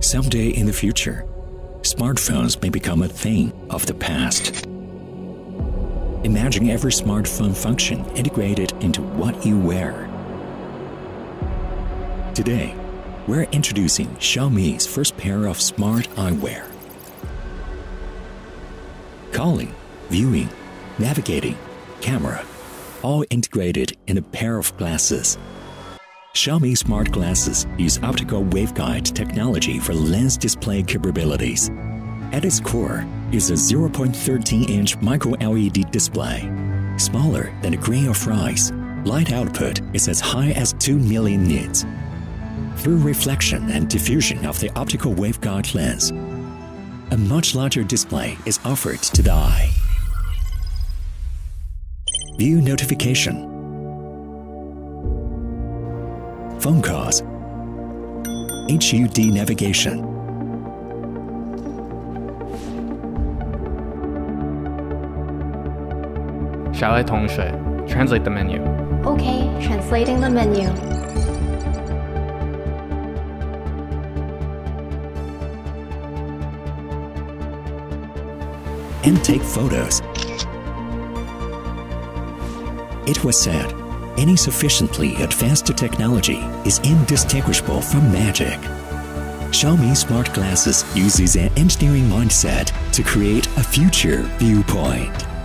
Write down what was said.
Someday in the future, smartphones may become a thing of the past. Imagine every smartphone function integrated into what you wear. Today, we're introducing Xiaomi's first pair of smart eyewear. Calling, viewing, navigating, camera, all integrated in a pair of glasses. Xiaomi smart glasses use optical waveguide technology for lens display capabilities. At its core is a 0.13-inch micro-LED display. Smaller than a grain of rice, light output is as high as 2 million nits. Through reflection and diffusion of the optical waveguide lens, a much larger display is offered to the eye. View notification. Phone calls. HUD navigation. Xiao Ai Tongxue, translate the menu. Okay, translating the menu. and take photos. It was said, any sufficiently advanced technology is indistinguishable from magic. Xiaomi smart glasses uses an engineering mindset to create a future viewpoint.